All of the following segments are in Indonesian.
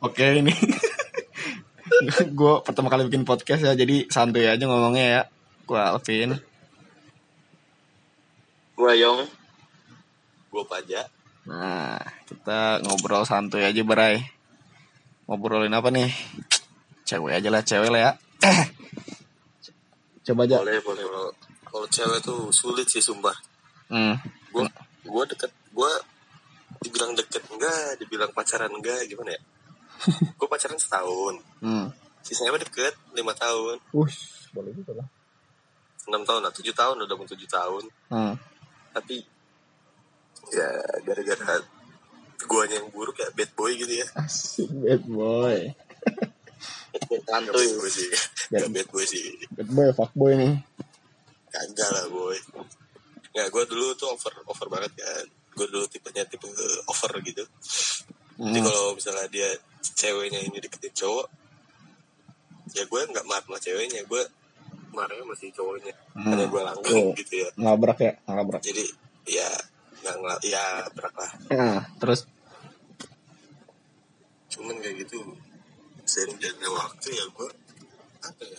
Oke ini gue pertama kali bikin podcast ya jadi santuy aja ngomongnya ya. Gue Alvin. Gua Yong. Gue pajak. Nah kita ngobrol santuy aja berai. Ngobrolin apa nih? Cewek aja lah cewek lah ya. Coba aja. Boleh, boleh. Kalau- Kalau cewek tuh sulit sih sumpah. Hmm. Gue gue deket, gue dibilang deket enggak, dibilang pacaran enggak, gimana ya? gue pacaran setahun, Hmm. sisanya mah deket, lima tahun, Wush, boleh juga lah. enam tahun lah, tujuh tahun udah mau tujuh tahun. Hmm. Tapi ya gara-gara guanya yang buruk ya bad boy gitu ya. Asik bad boy. Santuy. bad boy sih, gak bad boy sih. Bad boy, fuck boy nih. Kagak lah boy. Ya gue dulu tuh over over banget kan. Gue dulu tipenya tipe over gitu. Jadi Hmm. kalau misalnya dia ceweknya ini deketin cowok, ya gue nggak marah sama ceweknya, gue marahnya masih cowoknya. Hmm. Karena gue langgang Oh. gitu ya. Ngelabrak ya, ngelabrak. Jadi ya nggak ngelak, ya berak lah. Nah, terus Cuman kayak gitu, sering jalannya waktu ya gue apa ya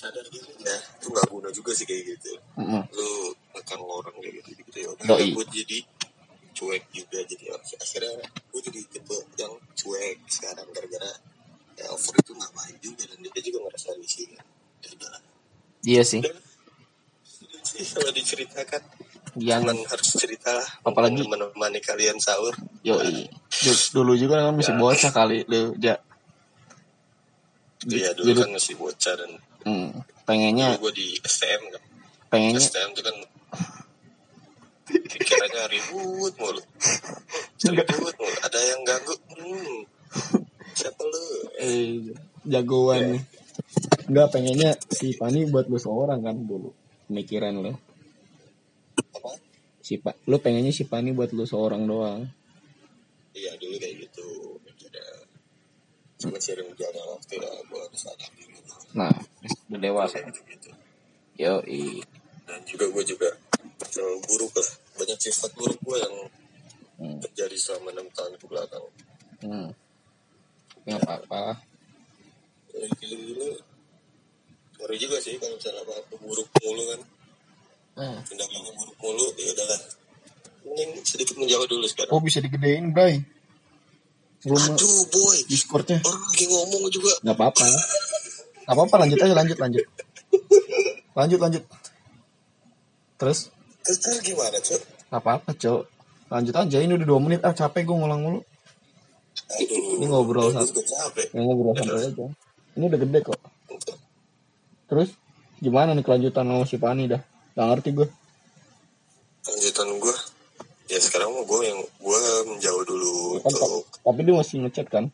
sadar diri. Ya itu nggak guna juga sih kayak gitu. Mm, lu ngekang orang kayak gitu gitu ya udah gue jadi cuek juga jadi akhirnya gue jadi tipe yang cuek sekarang gara-gara ya over itu nggak baik juga dan dia juga ngerasa ya udah iya sih. udah. Sih kalau diceritakan Yang cuman harus cerita lah Apalagi- menemani kalian sahur. Yoi. Du- Dulu juga kan masih Ya. bocah kali lu, ja. iya dulu Jadi- kan masih bocah dan Hmm, pengennya gue di STM kan pengennya STM itu kan pikirannya ribut mulu ribut mulu ada yang ganggu hmm. siapa lu eh jagoan nih. Enggak pengennya si Pani buat lu seorang kan dulu. Pemikiran lu. apa Si Pa, lu pengennya si Pani buat lu seorang doang. iya dulu kayak gitu cuma sering berjalan waktu ya gue harus sadar diri Nah, udah dewasa. kayak gitu gitu Yoi. dan juga gue juga terlalu buruk lah banyak sifat buruk gue yang Hmm. terjadi selama enam tahun ke belakang Hmm. Nggak apa-apa. ya gila-gila ngeri juga sih kalau misalnya apa apa buruk mulu kan Nah. tindakannya buruk mulu ya udahlah mending sedikit menjauh dulu sekarang Oh bisa digedein, Bray. Belum aduh boy Discordnya. orang lagi ngomong juga Nggak apa-apa. Nggak apa-apa, lanjut aja, lanjut, lanjut. Lanjut, lanjut. Terus? terus terus gimana cuy Nggak apa-apa, Cok. Lanjut aja, ini udah 2 menit. Ah, capek gue ngulang mulu. aduh Ini ngobrol capek Yang ngobrol santai aja. Ini udah gede kok. Terus? Gimana nih kelanjutan sama si Pani dah? Gak ngerti gue. lanjutan gue ya sekarang mau gue yang gue menjauh dulu Kan, untuk tapi dia masih ngechat kan?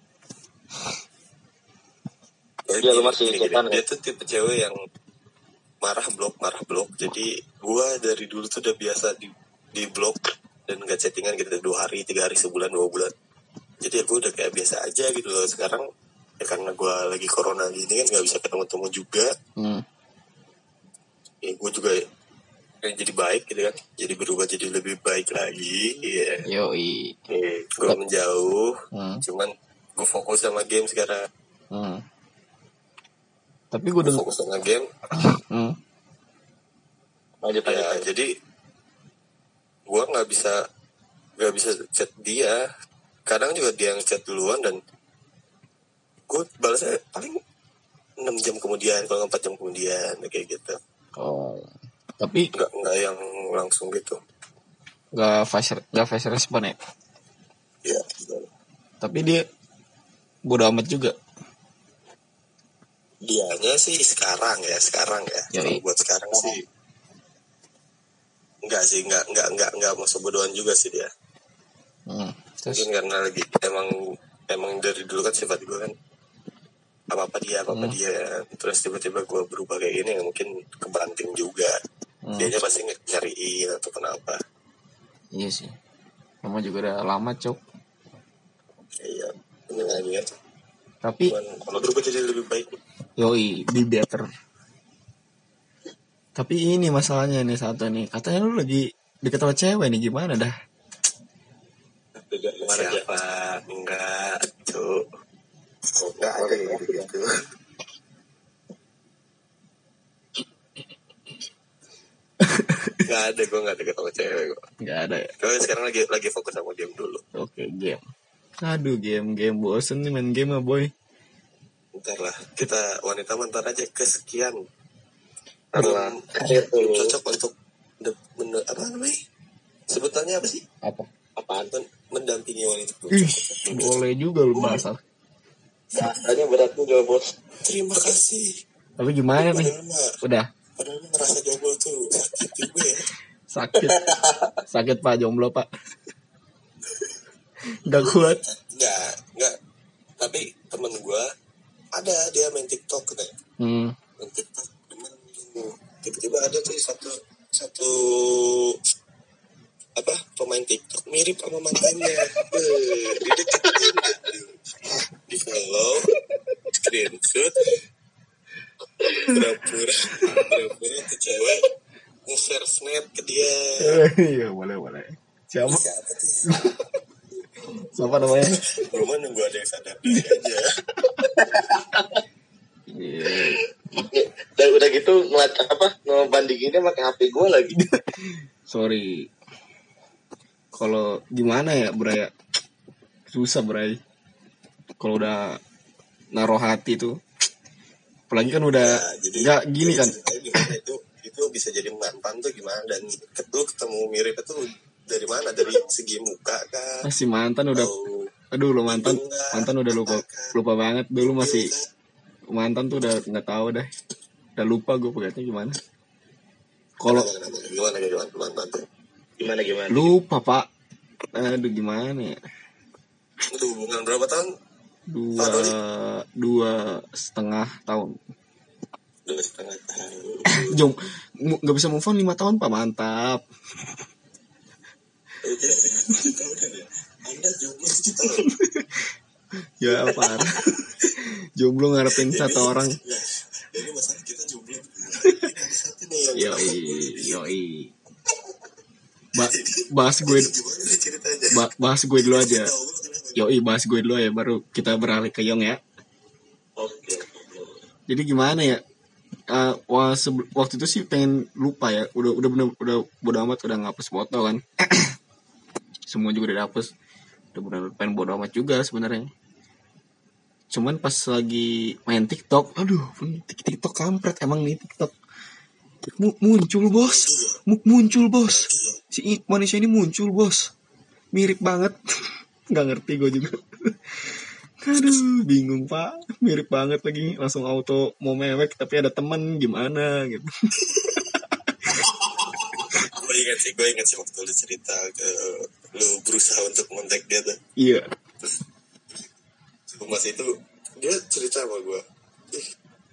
Ya, lu gini, masih gini, gini. dia tuh tipe cewek yang marah blok marah blok jadi gue dari dulu tuh udah biasa di di blok dan gak chattingan gitu dua hari tiga hari sebulan dua bulan jadi ya gue udah kayak biasa aja gitu loh sekarang ya karena gue lagi corona gini kan nggak bisa ketemu-temu juga Hmm. ya gue juga jadi baik gitu kan jadi berubah jadi lebih baik lagi ya Yoi. gue menjauh Hmm. cuman gue fokus sama game sekarang Hmm. Tapi gue gue udah... fokus sama game Hmm. Lanjut lanjut. ya lanjut. jadi gua nggak bisa nggak bisa chat dia kadang juga dia yang chat duluan dan gue balasnya paling 6 jam kemudian kalau 4 jam kemudian kayak gitu Oh. Tapi nggak nggak yang langsung gitu gak fast, gak fast respon ya? ya Tapi dia bodo amat juga. dianya sih sekarang ya sekarang ya kalau buat sekarang sih nggak sih nggak nggak nggak nggak masuk bodohan juga sih dia Hmm. Terus? mungkin karena lagi emang emang dari dulu kan sifat gue kan apa apa dia apa apa Hmm. dia terus tiba-tiba gue berubah kayak gini mungkin kebanting juga Hmm. dia pasti nyariin atau kenapa Iya sih. Kamu juga udah lama, Cok. iya lagi kan Tapi cuman kalau berubah jadi lebih baik yoi, be better. Tapi ini masalahnya nih satu nih. Katanya lu lagi deket sama cewek nih gimana dah? Gimana, siapa enggak Gak ada yang gitu. Gak ada gue gak deket sama cewek gue. nggak ada ya Gue sekarang lagi lagi fokus sama game dulu. oke game aduh game game bosen nih main game ah boy Bentar lah, kita wanita bentar aja kesekian. Karena Belum cocok untuk de- men- apa namanya? Sebutannya apa sih? apa Apaan? Men- mendampingi wanita. Ih, boleh juga lu bahasa bahasanya berat juga bos. Terima kasih. tapi gimana nih udah padahal mah ngerasa jomblo tuh sakit juga ya. sakit sakit pak jomblo pak nggak kuat Enggak, enggak. Tapi temen gue ada dia main TikTok katanya. hmm. Main TikTok temen tuh. Tiba-tiba ada tuh satu satu apa pemain TikTok mirip sama mantannya. Eh, Dideketin gitu. Di follow, screenshot, pura-pura, pura-pura ke cewek nge-share snap ke dia. Iya boleh boleh. Siapa? Siapa namanya? Gue mah nunggu ada yang sadar diri aja. Iya. Dan udah gitu ngeliat apa ngebandinginnya pakai HP gue lagi. sorry. Kalau gimana ya Bray? Ya? susah Bray. Kalau udah naruh hati tuh. Apalagi kan udah Ya, jadi nggak gini jadi kan? itu bisa jadi mantan tuh gimana dan ketu ketemu mirip itu dari mana dari segi muka kah masih mantan udah atau aduh lo mantan Enggak. mantan udah lupa lupa banget dulu masih mantan tuh udah nggak tahu dah udah lupa gue pokoknya gimana kalau gimana gimana gimana mantan tuh Gimana gimana? lupa pak aduh gimana ya itu hubungan berapa tahun dua dua setengah tahun dua setengah tahun jom nggak bisa move on lima tahun pak. Mantap. Oke, ya anda jomblo tahun ya parah jomblo ngarepin satu orang nah ini masalah kita jomblo. Yoi yoi. Ba bahas gue ba bahas gue dulu aja. Lu kenapa? yoi bahas gue dulu ya baru kita beralih ke Yong ya. Oke. jadi gimana ya Eh, wah, waktu itu sih pengen lupa ya. Udah udah bener udah bodo amat udah ngapus foto kan. Semua juga udah dihapus. Udah bener pengen bodo amat juga sebenarnya. Cuman pas lagi main TikTok aduh Tik- TikTok kampret emang nih TikTok. Mu- muncul bos. Mu- muncul bos. Si manusia ini muncul bos. Mirip banget. Nggak ngerti gue juga aduh bingung pak. Mirip banget lagi. Langsung auto mau mewek tapi ada teman. Gimana gitu. Gue ingat sih gue ingat sih waktu lu cerita ke lu berusaha untuk kontak dia tuh. Iya. Mas itu dia cerita sama gue ih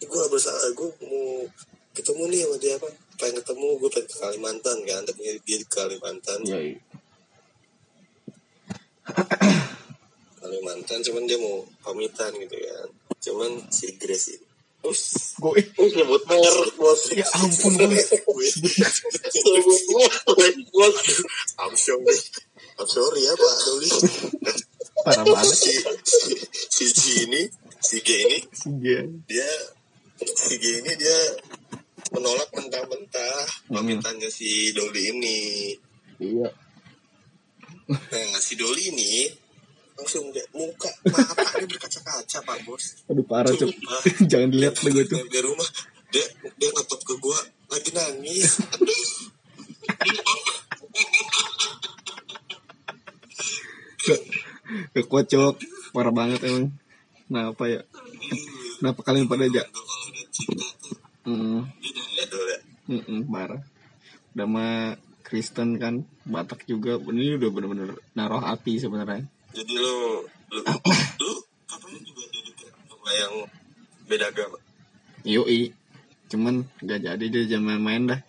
gue berusaha gue mau ketemu nih sama dia apa? Pengen ketemu gue pengen ke Kalimantan kan? Tapi dia di Kalimantan. Iya iya. Kalimantan cuman dia mau pamitan gitu kan cuman si Grace ini. Us, gue Uh, nyebut merek bos. ya ampun bos Nyebut merek bos. I'm sorry. I'm sorry ya Pak Doli. Parah banget. Si, si, si G ini si G ini iya dia si G ini dia menolak mentah-mentah Hmm. pamitannya si Doli ini. Iya. Nah, si Doli ini langsung dia muka matanya berkaca-kaca Pak Bos. aduh parah cok jangan dilihat deh gue tuh Di rumah dia dia ngetop ke gua lagi nangis. Gak kuat cok parah banget emang. Kenapa ya? Kenapa kalian pada aja hmm, ya. mm -mm, parah. Udah mah Kristen kan Batak juga. Ini udah bener-bener naruh hati sebenarnya Jadi lu lu lu katanya juga jadi sama yang beda agama. Yoi Cuman gak jadi dia jangan main-main dah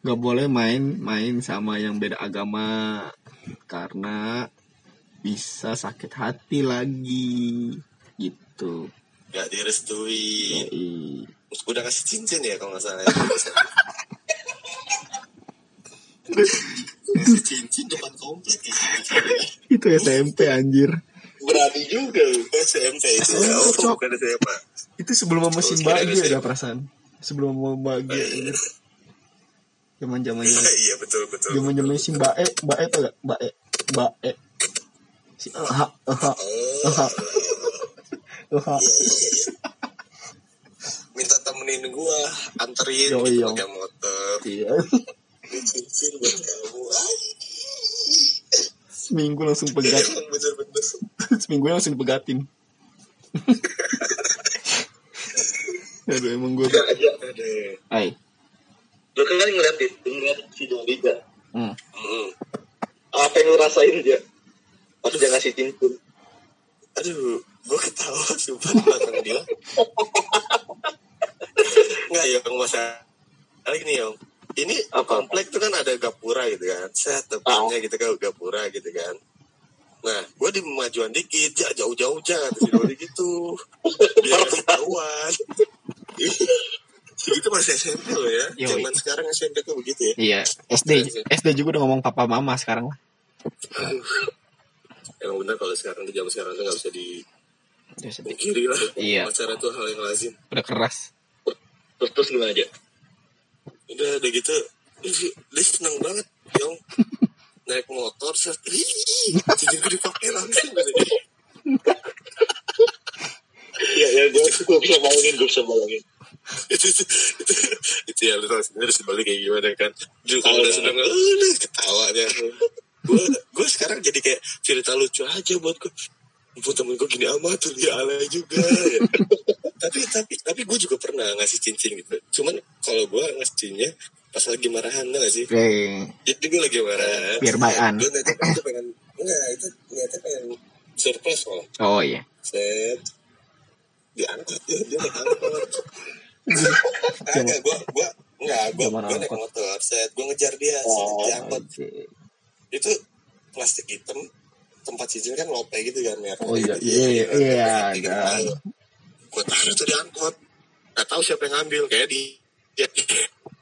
Gak boleh main-main sama yang beda agama Karena bisa sakit hati lagi Gitu Gak direstui. Yoi Udah kasih cincin ya kalau nggak salah. cincin depan komplek ya. Itu SMP anjir Berani juga. SMP itu. Oh, cok. bukan SMA. Itu sebelum sama mesin bahagia ada perasaan. Sebelum mau bahagia anjir. Zaman zamannya Iya betul betul. zaman zamannya si Mbak E, Mbak E tau gak? Mbak E, Mbak E. Si Eha, Eha, Eha, Eha. Minta temenin gua anterin Yo, gitu pakai motor. Iya. Ini cincin buat kamu. Seminggu langsung pegat. Bener-bener. Seminggu langsung dipegatin. Aduh emang gue Gak aja. Aduh. Ay. Lu kan ngeliat itu, ngeliat si gak? Hmm. Hmm. Apa yang lu rasain aja? Pas dia ngasih cincin. Aduh, gue ketawa sumpah belakang dia. Enggak ya, masa kali ini yang ini Apa? komplek tuh kan ada gapura gitu kan. Set depannya gitu kan gapura gitu kan. Nah, gue di kemajuan dikit, ya jauh-jauh jangan si Dodi gitu. Biar ketahuan. Segitu masih SMP loh ya. Yoi. Zaman sekarang SMP tuh begitu ya. Iya. SD SD juga udah ngomong papa mama sekarang lah. Emang benar kalau sekarang di zaman sekarang tuh nggak bisa sedih. dipungkiri lah. Iya. Pacaran tuh hal yang lazim. Udah keras. Terus terus gimana aja? Udah udah gitu. Dia seneng banget yang naik motor set. Cincin gue dipakai langsung. Gitu Iya ya gue gue bisa bayangin gue bisa bayangin. itu itu itu itu ya lu tau sendiri sebalik kayak gimana kan? Ju kalau udah seneng udah ketawanya. Gue gue sekarang jadi kayak cerita lucu aja buat gue Ibu temen gue gini amat tuh dia alay juga ya. tapi tapi tapi gue juga pernah ngasih cincin gitu cuman kalau gue ngasihnya pas lagi marahan tau gak sih Oke. Jadi gue lagi marah. Biar bayan. Gue niatnya itu pengen enggak itu niatnya pengen surprise malah. Oh iya. Set diangkat dia dia naik angkot. Enggak gue gue enggak gue gue naik motor. Set gue ngejar dia set, Oh, di angkot. Itu plastik hitam tempat cincin kan lope gitu kan ya. Oh iya iya iya iya. ada. Gue taruh tuh di angkot. Gak tahu siapa yang ngambil kayak di dia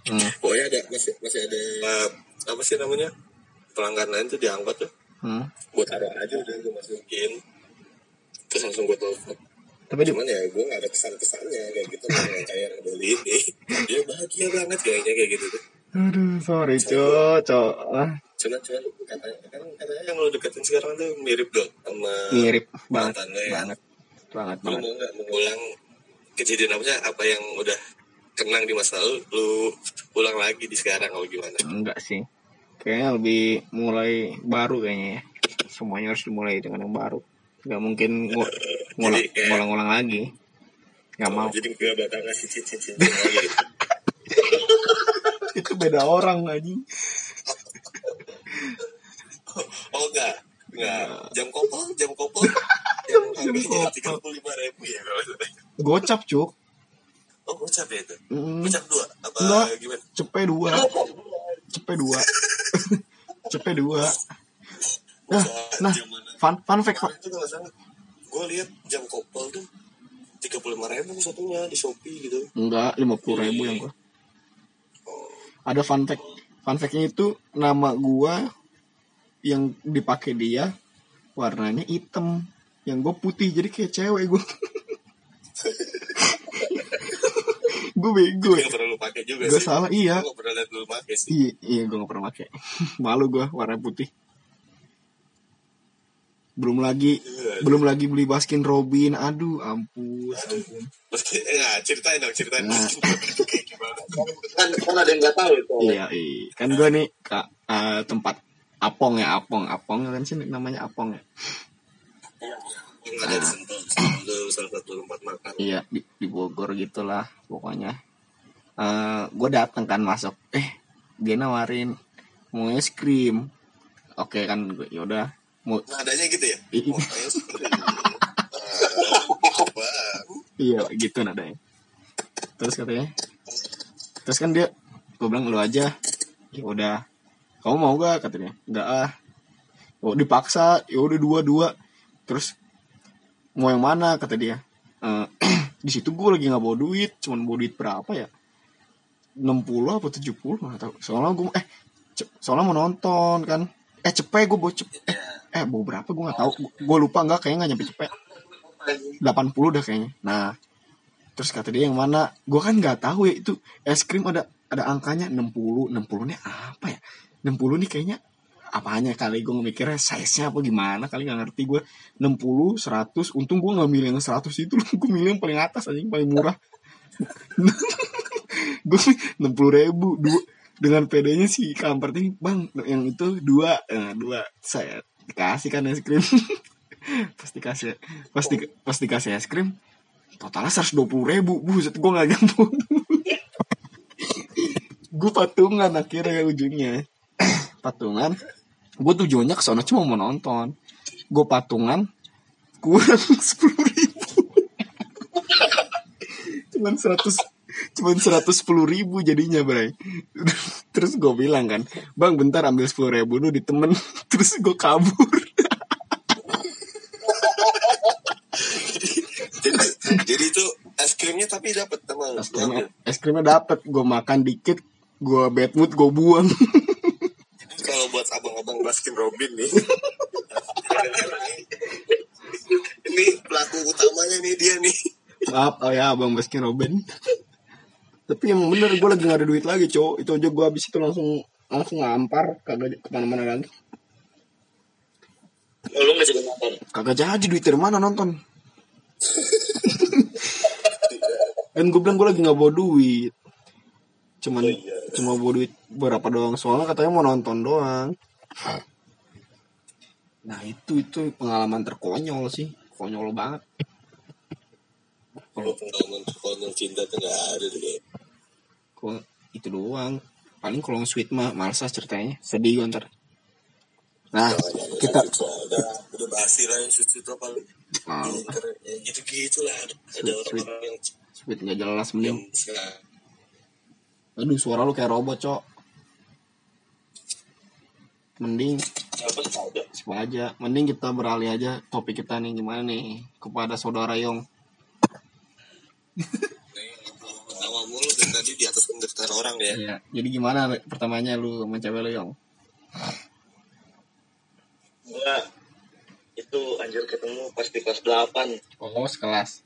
Hmm. pokoknya ada masih masih ada uh, apa sih namanya pelanggan lain tuh diangkut tuh Hmm. gue taruh aja udah gue masukin terus langsung gue telepon Tapi di cuman ya gue gak ada kesan-kesannya kayak gitu nggak kayak yang beli ini dia bahagia banget kayaknya kayak gitu tuh Aduh, sorry, cok, cok. Ah, cuman cuman katanya kan katanya yang lo deketin sekarang tuh mirip dong sama mirip banget, mantan lo ya banget, banget, lu banget. mau nggak mengulang kejadian apa apa yang udah kenang di masa lalu lu ulang lagi di sekarang kalau gimana Enggak sih. Kayaknya lebih mulai baru kayaknya ya. Semuanya harus dimulai dengan yang baru. Gak mungkin ngu- ngulang, ngulang-ngulang lagi. Gak mau. jadi gak bakal ngasih cincin cincin lagi. Itu beda orang anjing. Oh enggak, enggak. Jam kopong, jam kopong. Yang harganya tiga puluh lima ribu ya kalau. Gocap, cuk. Oh gocap ya itu. Mm, Gocap dua apa gimana? Cepe dua. Cepe dua. Cepe dua. Nah, nah, fun, fun fact, fun, itu kalau salah. Gue lihat jam kopong tuh tiga puluh lima ribu satunya di shopee gitu. Enggak, lima puluh ribu yang gua. Ada fun fact. Fun factnya itu nama gua yang dipakai dia warnanya hitam. Yang gue putih jadi kayak cewek gue. gue bego Gue ya. gak pernah lu pakai juga Gue salah iya. Gue pernah liat lu pakai sih. Iya, iya gue gak pernah pakai. Malu gue warna putih. Belum lagi Iya. belum lagi beli Baskin Robin. Aduh, ampun, ampun. Nggak, ceritain dong, ceritain Nah. Kan kan ada yang nggak tahu itu. Iya, iya. Kan gue nih kak eh, tempat Apong ya, Apong, Apong kan sih namanya Apong ya. Makan. Iya di, di Bogor gitulah pokoknya. Eh gue datang kan masuk, eh dia nawarin mau es krim. Oke kan gue yaudah mau Nah, adanya gitu ya? i- i- Wah, kayak seperti itu. Ah, Bang. iya gitu nadanya. Terus katanya, terus kan dia gue bilang lu aja, ya udah kamu mau gak katanya, nggak ah. Oh dipaksa, ya udah dua dua. Terus mau yang mana kata dia. Eh, di situ gue lagi nggak bawa duit, cuman bawa duit berapa ya? 60 apa 70 nggak tahu. Soalnya gue eh soalnya mau nonton kan. Eh cepet gue bawa cepet. Eh, eh bau berapa gue nggak tahu gue lupa nggak kayaknya nggak nyampe cepet 80 dah kayaknya nah terus kata dia yang mana gue kan nggak tahu ya itu es krim ada ada angkanya 60 60 nya apa ya 60 nih kayaknya. Apanya kali gue mikirnya size nya apa gimana kali nggak ngerti gue 60 100 untung gue nggak milih yang 100 itu gue milih yang paling atas aja yang paling murah. Gue enam ribu dua. Dengan pedenya si kampret ini bang yang itu dua. Eh, dua. Saya dikasih kan es krim. Pasti kasih pasti pasti kasih es krim totalnya seratus dua puluh ribu. Buset gue nggak nyambung. Gue patungan akhirnya ujungnya patungan. Gue tujuannya ke sana cuma mau nonton. Gue patungan kurang sepuluh ribu. Cuman seratus cuman seratus sepuluh ribu jadinya bray. Terus gue bilang kan bang bentar ambil sepuluh ribu dulu di temen terus gue kabur. Jadi, itu es krimnya tapi dapat teman. Es krimnya es krimnya dapet. Gue makan dikit gue bad mood gue buang Baskin Robin nih. Ini pelaku utamanya nih dia nih. Maaf oh ya abang Baskin Robin. Tapi emang bener gue lagi gak ada duit lagi cowok. Itu aja gue habis itu langsung langsung ngampar kagak ke mana-mana lagi. Oh, lu nggak jadi nonton? kagak jadi duit dari mana nonton? Dan gue bilang gue lagi nggak bawa duit. Cuman Oh, iya. cuma bawa duit berapa doang? Soalnya katanya mau nonton doang nah itu itu pengalaman terkonyol sih. Konyol banget. Kalau pengalaman konyol cinta tuh nggak ada deh kok itu doang? Paling kalau sweet mah males lah ceritanya. Sedih gue ntar. Nah Jangan, kita jangan, jangan. udah udah basi lah yang suci itu apa Ah, ya gitu gitu lah. Ada, ada Sweet, orang-orang yang sweet nggak jelas mending. aduh suara lu kayak robot cok mending? Siapa aja mending kita beralih aja topik kita nih gimana nih kepada saudara Yong. Ketawa mulu dari tadi di atas penderitaan orang ya. Iya. jadi gimana pertamanya lu sama cewek lu Yong? Gua itu anjir ketemu pas di kelas 8 oh sekelas.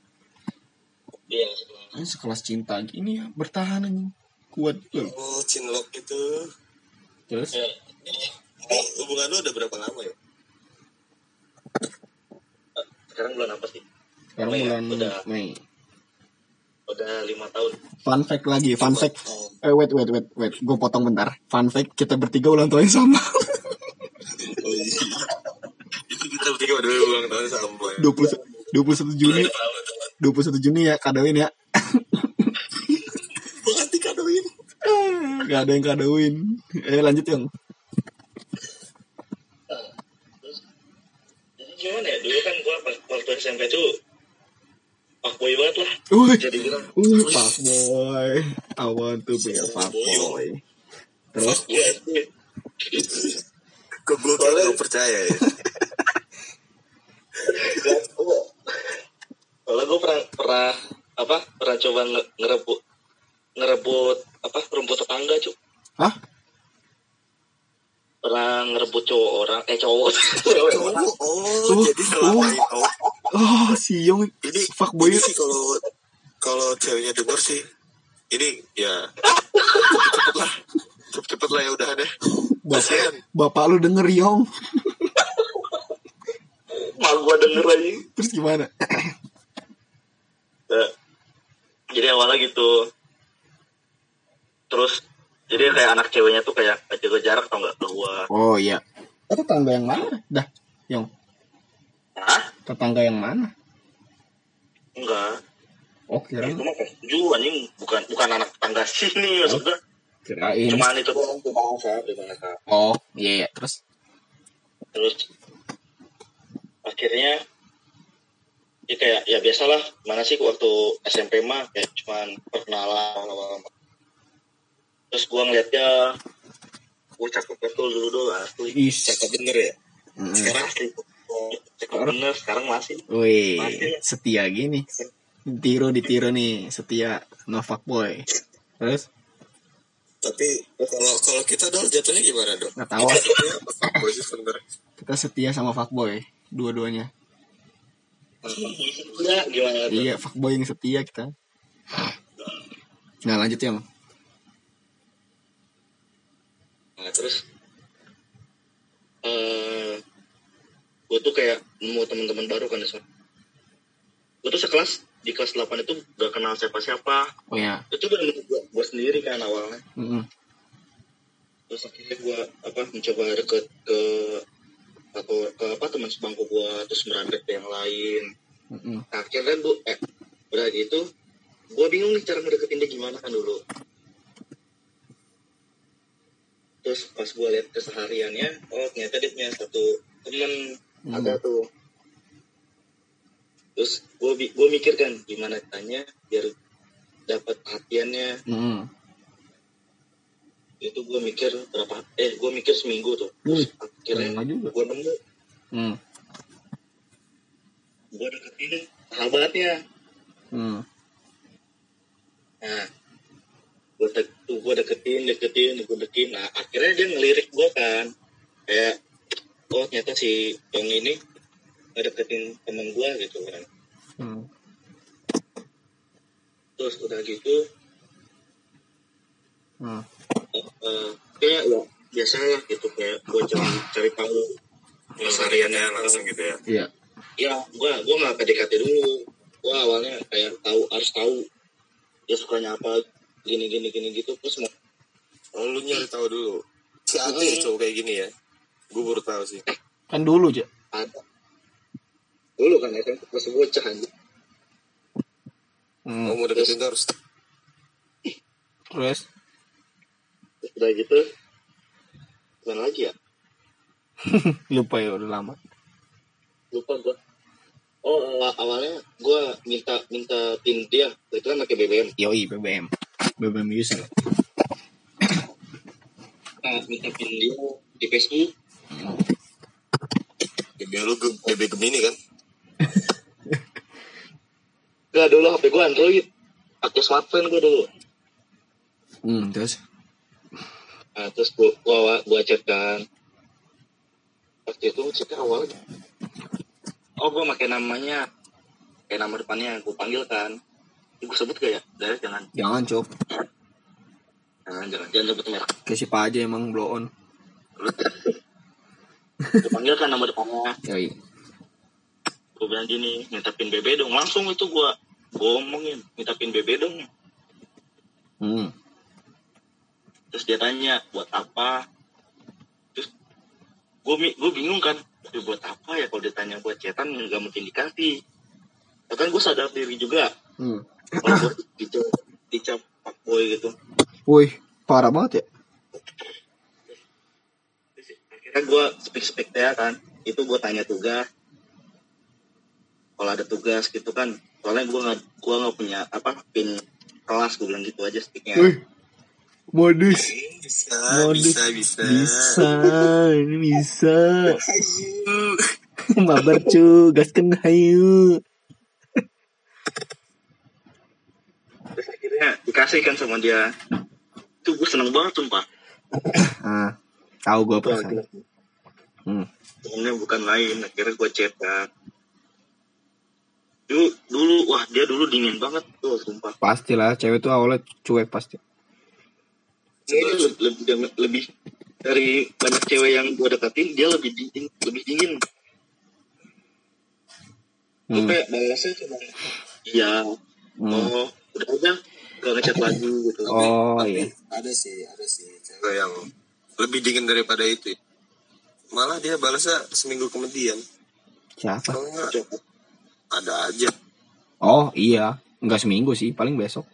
Iya. Ini sekelas cinta gini ya bertahan aja kuat tuh oh cinlok itu. Terus? Ya, ini hubungan lu udah berapa lama ya? Sekarang bulan apa sih? sekarang Mei, bulan udah. Mei. Udah lima tahun. Fun fact lagi fun fact. oh, eh wait wait wait wait. Gue potong bentar. Fun fact kita bertiga ulang tahun sama. Oh iya. Itu kita bertiga udah ulang tahun sama ya. 20 21 Juni. 21 Juni ya kadoin ya. Bukan dikadoin Gak ada yang kadoin Eh lanjut Yong gimana ya? Dulu kan gua pas waktu SMP tuh fuckboy banget lah. Wih. Jadi bilang, Wih fuckboy. I want to be a fuckboy Terus? Kok gue gak percaya ya. Kalau gue pernah pernah apa pernah coba nge- ngerebut ngerebut apa rumput tetangga cuy Hah? Pernah ngerebut cowok orang eh cowok. Cewek orang. oh, oh jadi selama ini oh, Oh si Yong ini Fuckboy. ini sih kalau kalau ceweknya denger sih. Ini ya cepet-cepet lah. Cepet-cepet lah ya udah deh. Bapak, bapak lu denger Yong. Mal gue denger aja Terus gimana? Ya. jadi awalnya gitu. Terus jadi kayak anak ceweknya tuh kayak jaga jarak tau nggak gua Oh iya. Tetangga yang mana? Dah Yong. Hah? Tetangga yang mana? enggak. Oh kirain itu mah setuju anjing. Bukan bukan anak tetangga sini maksudnya. Kirain. Cuman itu doang. Tuh bahasa di bahasa Oh iya iya. Terus? Terus akhirnya ya kayak ya biasalah. Mana sih waktu SMP mah kayak cuman perkenalan awal-awal. Terus gua ngeliatnya gua cakep betul dulu dulu asli Is cakep bener ya Mm. sekarang asli cakep bener sekarang masih Wih Masih. Setia gini Ditiru ditiru nih Setia No fuckboy Terus Tapi kalau kalau kita dong jatuhnya gimana dong? Nggak tahu. Kita jatuhnya apa fuckboy sih sebenarnya? kita setia sama fuckboy dua-duanya Ya, gimana iya fuckboy yang setia kita nah lanjut ya Mang. Nah, terus eh gue tuh kayak nemu teman-teman baru kan sana. Gue tuh sekelas di kelas 8 itu gak kenal siapa-siapa. oh ya Itu benar gue, gue sendiri kan awalnya. Mm-mm. Terus akhirnya gue apa mencoba deket ke atau ke apa teman sebangku gue terus merambet ke yang lain. Mm-mm. Nah, akhirnya gue eh udah gitu gue bingung nih cara ngedeketin dia gimana kan dulu. Terus pas gue lihat kesehariannya, oh ternyata dia punya satu temen Hmm. ada tuh. Terus gue gue mikir kan gimana tanya biar dapat perhatiannya. Mm-mm. Itu gue mikir berapa eh gue mikir seminggu tuh. Terus akhirnya lama juga. gue nemu Mm. gue deketin sahabatnya. Mm. Nah, gue de- gue deketin, deketin, gue deketin. Nah, akhirnya dia ngelirik gue kan, kayak, oh ternyata si yang ini ngedeketin temen gue gitu kan. Mm. Terus udah gitu, Mm. eh, eh, kayak ya biasa lah gitu kayak gue cari cari tahu Kesehariannya langsung gitu ya. iya Ya, gue gue nggak PDKT dulu. Gue awalnya kayak tahu harus tahu dia sukanya apa, gini gini gini gitu. Terus mau Oh, lu nyari tahu dulu. Si ada ya cowok kayak gini ya? Gue baru tahu sih. kan dulu aja ada dulu kan ya kan masih bocah aja. mm. Mau deketin terus Terus udah gitu gimana lagi ya lupa ya udah lama lupa gua oh aw- awalnya gua minta minta pin dia itu kan pakai BBM yoi BBM BBM user nah, minta pin dia di Facebook. BB lu BB Gemini kan? Gak dulu HP gua Android. Pakai smartphone gua dulu. Mm. terus? Nah, terus gua gua, gua chat kan. Waktu itu chatnya awalnya oh gua pakai namanya. Kayak nama depannya gua panggil kan Gue sebut gak ya? Udah, jangan jangan cok Jangan, jangan, jangan sebut merek. kayak si Pak aja emang blow on Gue panggil kan nama depannya. yoi Gue bilang gini, minta pin BB dong. Langsung itu gue gue omongin, minta pin BB dong. mm. Terus dia tanya, buat apa? Terus gue gue bingung kan, tapi buat apa ya kalau ditanya buat cetan nggak mungkin dikasih. Ya kan gue sadar diri juga, Mm. Gue dicap, dicap fuckboy gitu. woi parah banget ya akhirnya gue speak-speak dia kan, itu gue tanya tugas. Kalau ada tugas gitu kan, soalnya gue nggak gue nggak punya apa pin kelas gue bilang gitu aja sticknya. woi modus Bisa, Modus. bisa, bisa. bisa ini bisa Ayo. mabar cu gaskan hayu akhirnya dikasih kan sama dia. Itu gue seneng banget sumpah. ah tahu gue perasaan gila. hmm. Temennya bukan lain, akhirnya gue chat kan. Dulu, dulu, wah dia dulu dingin banget tuh sumpah. pastilah cewek tuh awalnya cuek pasti Dia lebih, lebih, lebih dari banyak cewek yang gue deketin, dia lebih dingin, lebih dingin. Gue hmm. kayak balasnya cuma, iya, Hmm. oh, udah aja, gak ngechat lagi gitu. oh Tapi iya Ada sih, ada sih cewek yang lebih dingin daripada itu. Malah dia balasnya seminggu kemudian. siapa Kalau enggak, ada aja. oh iya nggak seminggu sih paling besok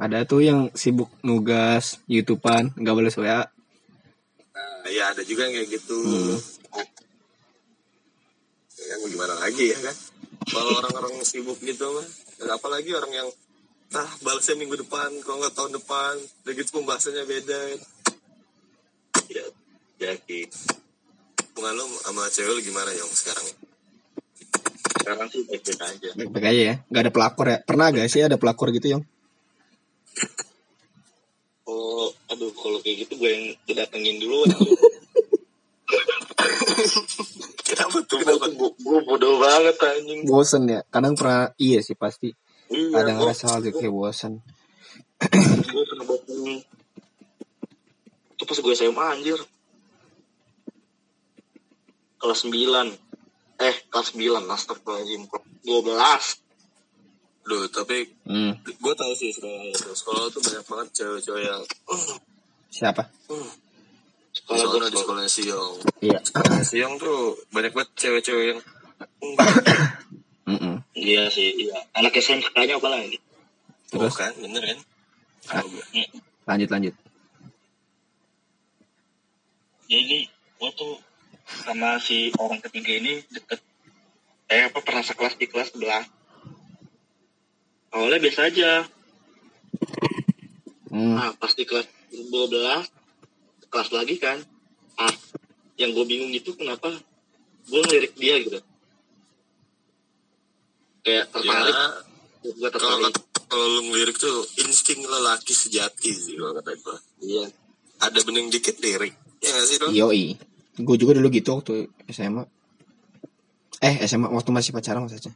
ada tuh yang sibuk nugas youtubean nggak balas wa Nah, ya ada juga yang kayak gitu. Hmm. Ya gimana lagi ya kan? Kalau orang-orang sibuk gitu mah, ya apalagi orang yang ah balasnya minggu depan, kalau nggak tahun depan, udah gitu pembahasannya beda. Ya, jadi, Hubungan lo sama cewek lo gimana yang sekarang? sekarang sih baik-baik aja. Baik-baik aja ya. Nggak ada pelakor ya. Pernah gak sih ada pelakor gitu yang oh aduh kalau kayak gitu gue yang didatengin dulu Kenapa tuh? Kenapa? Gue, bodoh banget anjing. Bosen ya kadang pernah iya sih pasti. Iya ada ngerasa hal gitu kayak bosen. Gue pernah bosen. Itu pas gue SMA anjir. Kelas 9 eh kelas 9 astagfirullahaladzim. Kelas 12 Duh, tapi hmm. gue tahu sih sekolah itu. Sekolah tuh banyak banget cewek-cewek yang siapa sekolah gue di sekolah Siong. iya. Siong tuh banyak banget cewek-cewek yang iya sih iya. Anak SMK nya apa lagi? Terus? Terus kan, bener kan? Gue. lanjut lanjut. Jadi gue tuh sama si orang ketiga ini deket eh apa pernah sekelas di kelas sebelah. Awalnya biasa aja. Hmm. nah pas di kelas 12 kelas lagi kan ah yang gue bingung itu kenapa gue ngelirik dia gitu kayak tertarik Ya, gue kalau tertarik kalau lu ngelirik tuh insting lelaki sejati sih kalau kata gue. iya Ada bening dikit lirik. Ya nggak sih dong? Yoi. Gue juga dulu gitu waktu SMA. Eh SMA waktu masih pacaran maksudnya.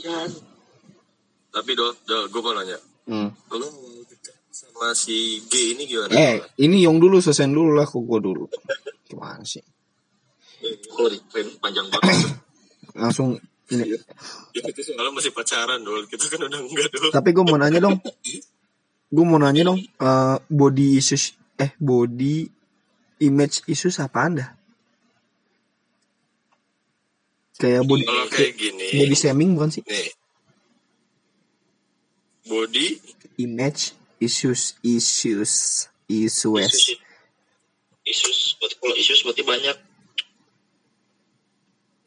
iya Tapi do, do gue mau nanya. Hmm. Lu dekat sama si G ini gimana? Eh ini yang dulu selesai dulu lah kok gue dulu. Gimana sih? kalau di frame panjang banget Langsung ini. Ya, itu soalnya masih pacaran dong. Kita kan udah enggak dong. Tapi gue mau nanya dong. Gue mau nanya dong. eh, body issues eh body image issues apa anda? Kayak body Kalau kayak gini, body shaming bukan sih? nih. Body Image issues issues issues. Isus berarti kalau Isus berarti banyak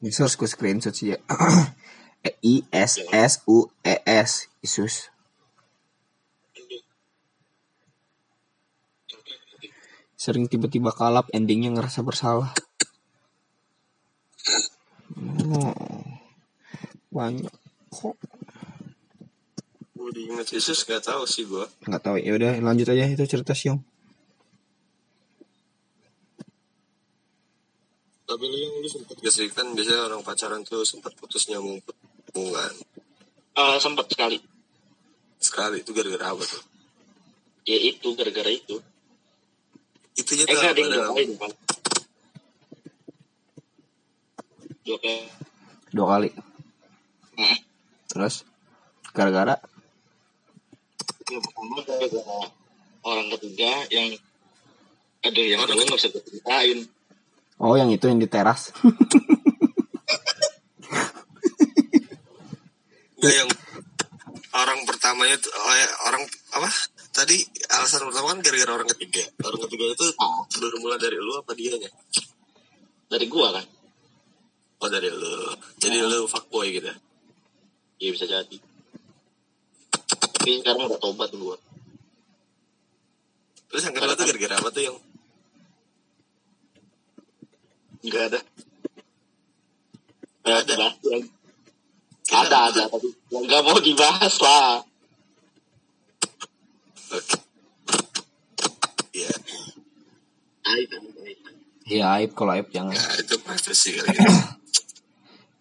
Ini harus gue screenshot sih ya. I S S U E S Isus. Sering tiba-tiba kalap endingnya ngerasa bersalah. Oh, banyak kok body image issues gak tahu sih gue. nggak tahu. Ya udah lanjut aja itu cerita Siong. Tapi lu yang lu sempet gak sih? Kan biasanya orang pacaran tuh sempat putus nyambung hubungan Ah, sempat sekali. Sekali itu gara-gara apa tuh? ya itu gara-gara itu. Itunya eh tuh enggak apa ada yang dua dalam- kali dua kali. Dua kali. Dua kali terus gara-gara yang pertama gara-gara orang ketiga yang ada yang kedua nggak bisa ceritain oh yang itu yang di teras Nggak yang orang pertamanya tuh oh ya, orang apa? Tadi alasan pertama kan gara-gara orang ketiga. Orang ketiga itu bermula dari lu apa dianya? dari gua kan Oh dari lu. Jadi lu fuckboy gitu. ya? iya bisa jadi tapi sekarang udah tobat gua Terus yang kedua tuh gara-gara apa tuh yang nggak ada nggak ada Ada. ada ada tapi nggak mau dibahas lah Oke. Iya. Aib, aib, aib. ya aib kalau aib jangan Ya itu privasi kali gitu.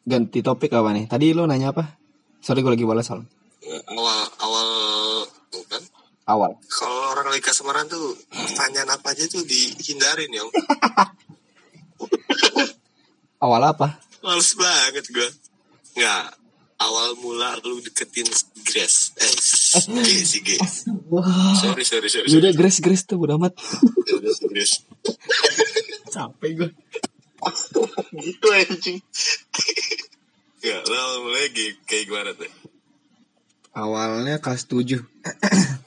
ganti topik apa nih tadi lu nanya apa sorry gue lagi balas soal Ya, awal awal bukan awal. Kalau orang lagi kasmaran tuh pertanyaan apa aja tuh dihindarin yang awal apa? Males banget gua. Nggak awal mula lu deketin Grace. Eh G si G. Wah sorry sorry sorry, Ya udah sorry. grace grace tuh udah amat. Ya udah si Grace. Capek gue gitu anjing. Ya lu awal mulanya kayak, kayak gimana tuh? Awalnya kelas 7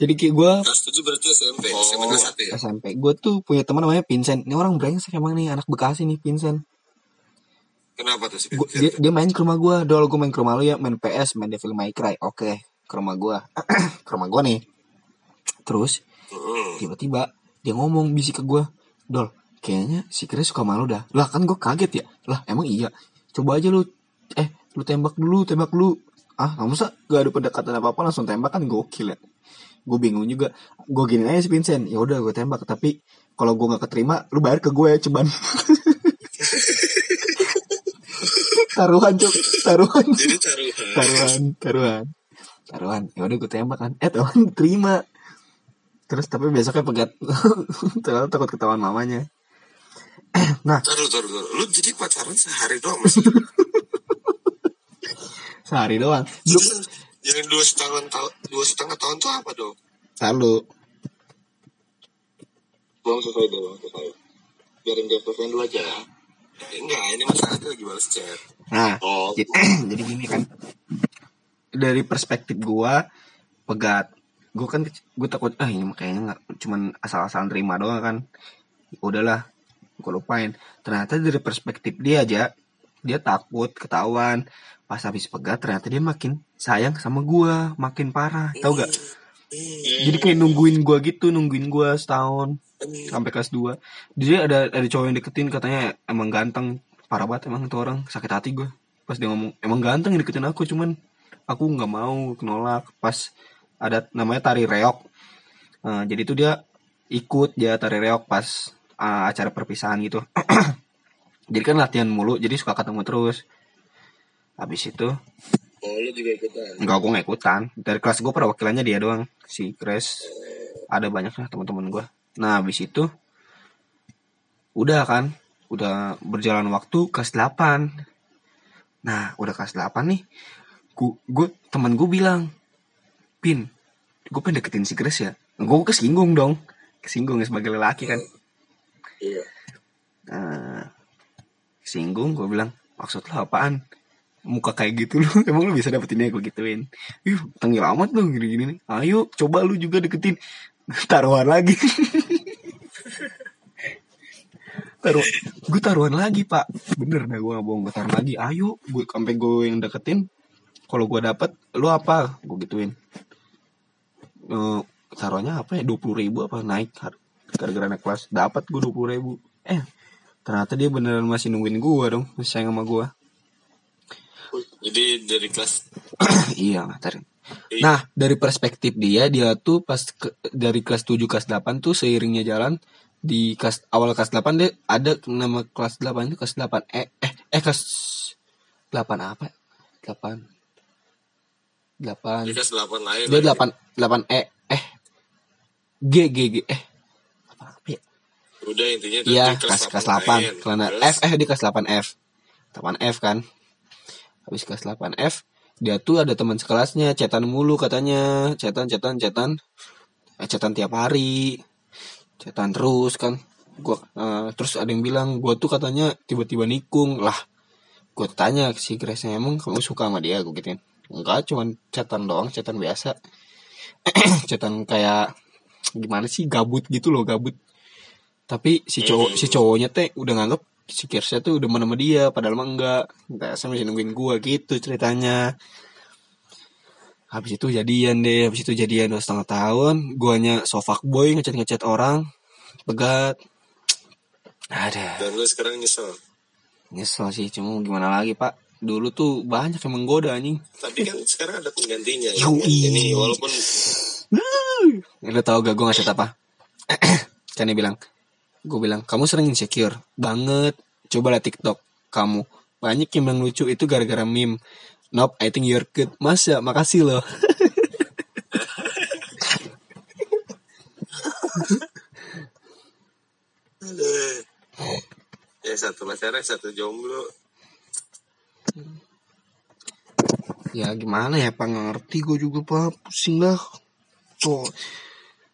jadi kayak gue kelas tujuh berarti SMP SMP kelas satu ya? SMP gue tuh punya teman namanya Vincent. Ini orang brengsek emang nih anak Bekasi nih Vincent. Kenapa tuh sih Gua- dia, dia main ke rumah gue dol gue main ke rumah lu ya. Main PS main Devil May Cry. Oke ke rumah gue ke rumah gue nih. Terus tiba-tiba dia ngomong bisik ke gue dol kayaknya si Chris suka malu dah. Lah kan gue kaget ya? Lah emang iya? Coba aja lu eh lu tembak dulu tembak dulu ah nggak masa gak ada pendekatan apa apa langsung tembak kan gokil ya gue bingung juga. Gue gini aja si Vincent. Ya udah gue tembak. Tapi kalau gue nggak keterima lu bayar ke gue ya cuman. Taruhan cok taruhan. Jadi taruhan. Taruhan taruhan. Taruhan. Ya udah gue tembak kan. Eh taruhan terima. Terus tapi besoknya pegat. Terlalu takut ketahuan mamanya. Nah. Taruh taruh taruh. Lu jadi pacaran sehari doang sehari doang. Jadi yang dua setengah tahun dua setengah tahun tuh apa dong? Lalu. Belum selesai belum selesai. Biarin dia selesai dulu aja. Ya. Enggak ini masalahnya lagi balas chat. Nah oh. jadi, jadi gini kan. Dari perspektif gua pegat gua kan gue takut ah ini mah kayaknya nggak cuman asal-asalan terima doang kan. Udahlah gue lupain. Ternyata dari perspektif dia aja dia takut ketahuan. Pas habis pegat ternyata dia makin sayang sama gua makin parah. Tau gak jadi kayak nungguin gua gitu nungguin gua setahun sampai kelas 2 dia ada ada cowok yang deketin katanya emang ganteng. Parah banget emang tuh orang sakit hati gue pas dia ngomong emang ganteng yang deketin aku cuman aku nggak mau nolak. Pas ada namanya tari reok. Eh, jadi tuh dia ikut dia tari reok pas eh, acara perpisahan gitu jadi kan latihan mulu jadi suka ketemu terus habis itu oh lu juga ikutan Enggak, gue gak ikutan. Dari kelas gue perwakilannya dia doang. Si Chris. Ada banyak lah teman-teman gue. Nah, habis itu. Udah kan. Udah berjalan waktu kelas 8. Nah, udah kelas 8 nih. Gue, gue teman gue bilang. Pin, gue pengen deketin si Chris ya. Gue kesinggung dong. Kesinggung ya sebagai lelaki kan. iya Nah, kesinggung gue bilang. Maksud lo apaan? muka kayak gitu lu emang lu bisa dapetinnya gue gituin. Ih tengil amat lu gini gini nih ayo coba lu juga deketin. Taruhan lagi. Taruh gue taruhan lagi pak. Bener dah gue gak bohong gue taruhan lagi. Ayo gue sampai gue yang deketin kalau gue dapet lu apa? Gue gituin. Eh, taruhannya apa ya? Dua puluh ribu apa naik gara-gara naik kelas. Dapat gue dua puluh ribu. Eh ternyata dia beneran masih nungguin gue dong masih sayang sama gue jadi dari kelas iya ngatain. Iya. Nah, dari perspektif dia, dia tuh pas ke- dari kelas 7 kelas 8 tuh seiringnya jalan di kelas awal kelas 8 dia ada nama kelas 8 itu kelas 8 eh eh eh kelas 8 apa? 8 8 di kelas 8 lain dia lagi. 8 8 e eh G G G eh apa apa ya? Udah intinya Iya, di kelas kelas lain. 8. Kelana Terus, F eh di kelas 8 F. 8 F kan. Habis kelas 8 F, dia tuh ada teman sekelasnya, cetan mulu katanya, cetan cetan cetan. Eh, cetan tiap hari. Cetan terus kan. Gua eh, terus ada yang bilang gua tuh katanya tiba-tiba nikung. Lah, gua tanya si Grace emang kamu suka sama dia gue gituin. Enggak, cuman cetan doang, cetan biasa. cetan kayak gimana sih gabut gitu loh, gabut tapi si cowok si cowoknya teh udah nganggep si Kirsya tuh udah sama dia padahal mah enggak. Enggak sama masih nungguin gua gitu ceritanya. Habis itu jadian deh habis itu jadian dua setengah tahun. Guanya so boy ngechat ngechat orang. Pegat. Ada. Dan lu sekarang nyesel? Nyesel sih cuma gimana lagi pak? Dulu tuh banyak yang menggoda anjing. Tapi kan sekarang ada penggantinya. Ya. Ini walaupun Lu tau gak gue ngasih apa? kan dia bilang, gue bilang, kamu sering insecure banget. Coba liat TikTok kamu. Banyak yang bilang lucu itu gara-gara meme. Nope, I think you're good. Masa, makasih loh. ya satu pacaran satu jomblo ya gimana ya pak nggak ngerti gue juga pak pusing dah kok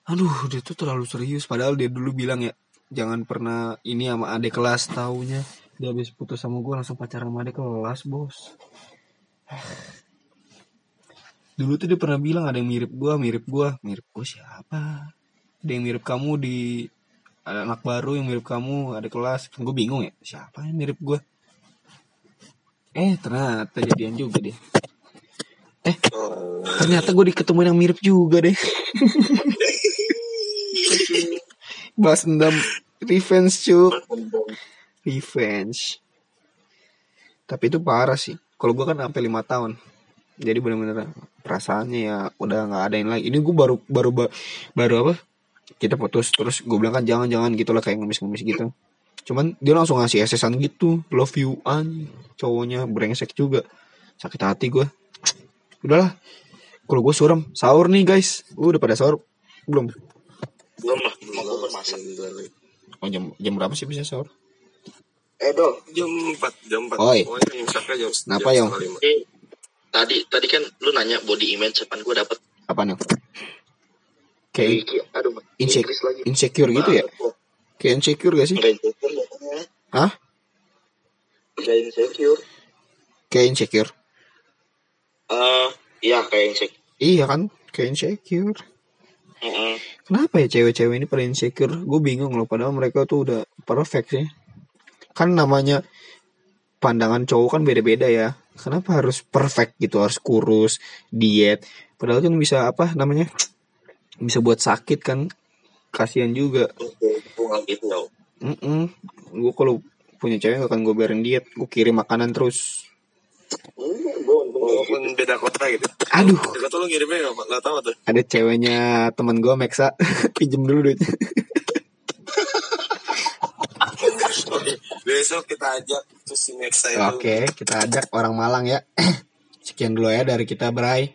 aduh dia tuh terlalu serius padahal dia dulu bilang ya jangan pernah ini sama adik kelas taunya. Dia habis putus sama gue langsung pacaran sama adik kelas bos. Dulu tuh dia pernah bilang ada yang mirip gue mirip gue mirip gue siapa? Ada yang mirip kamu di ada anak baru yang mirip kamu ada kelas. Gue bingung ya siapa yang mirip gue eh ternyata jadian juga dia eh ternyata gue diketemuin yang mirip juga deh balas dendam. Revenge cuk. Revenge. Tapi itu parah sih. Kalau gue kan sampai lima tahun. Jadi bener-bener perasaannya ya udah nggak ada yang lagi ini gue baru baru ba- baru apa? Kita putus terus gue bilang kan jangan jangan gitu lah kayak ngemis-ngemis gitu. Cuman dia langsung ngasih SSan gitu. Love you an. Cowoknya brengsek juga. Sakit hati gue udahlah. Kalau gue suram. Sahur nih guys. Lu udah pada sahur. Belum. Belum lah belum aku bermasak oh jam jam berapa sih bisa sahur? Eh dong jam 4 jam 4 Oi. pokoknya imsaknya jam Kenapa, jam Yong? setengah lima. Eh, tadi tadi kan lu nanya body image apaan gue dapet. Apa nih kayak aduh lagi. insecure gitu ya? Kayak insecure gak sih? Insecure. Hah? Nggak insecure. Kayak insecure. Eh, iya kayak insecure. Iya kan? Kayak insecure Mm-mm. Kenapa ya cewek-cewek ini pada insecure? Gue bingung loh. Padahal mereka tuh udah perfect sih. Kan namanya pandangan cowok kan beda-beda ya. Kenapa harus perfect gitu? Harus kurus, diet. Padahal kan bisa apa namanya? Bisa buat sakit kan? Kasihan juga. Gitu ya Mm Gue kalau punya cewek gak akan gue biarin diet. Gue kirim makanan terus. Walaupun beda kota gitu Aduh. Dekat tuh lu ngirimnya nggak nggak tahu tuh Ada ceweknya teman gue Meksa. Pinjem dulu duitnya. Oke, besok kita ajak terus si Nexa itu. Oke, kita ajak orang Malang ya. Sekian dulu ya dari kita, Bray.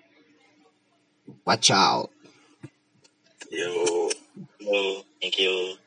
Watch out. Yo. Oh, thank you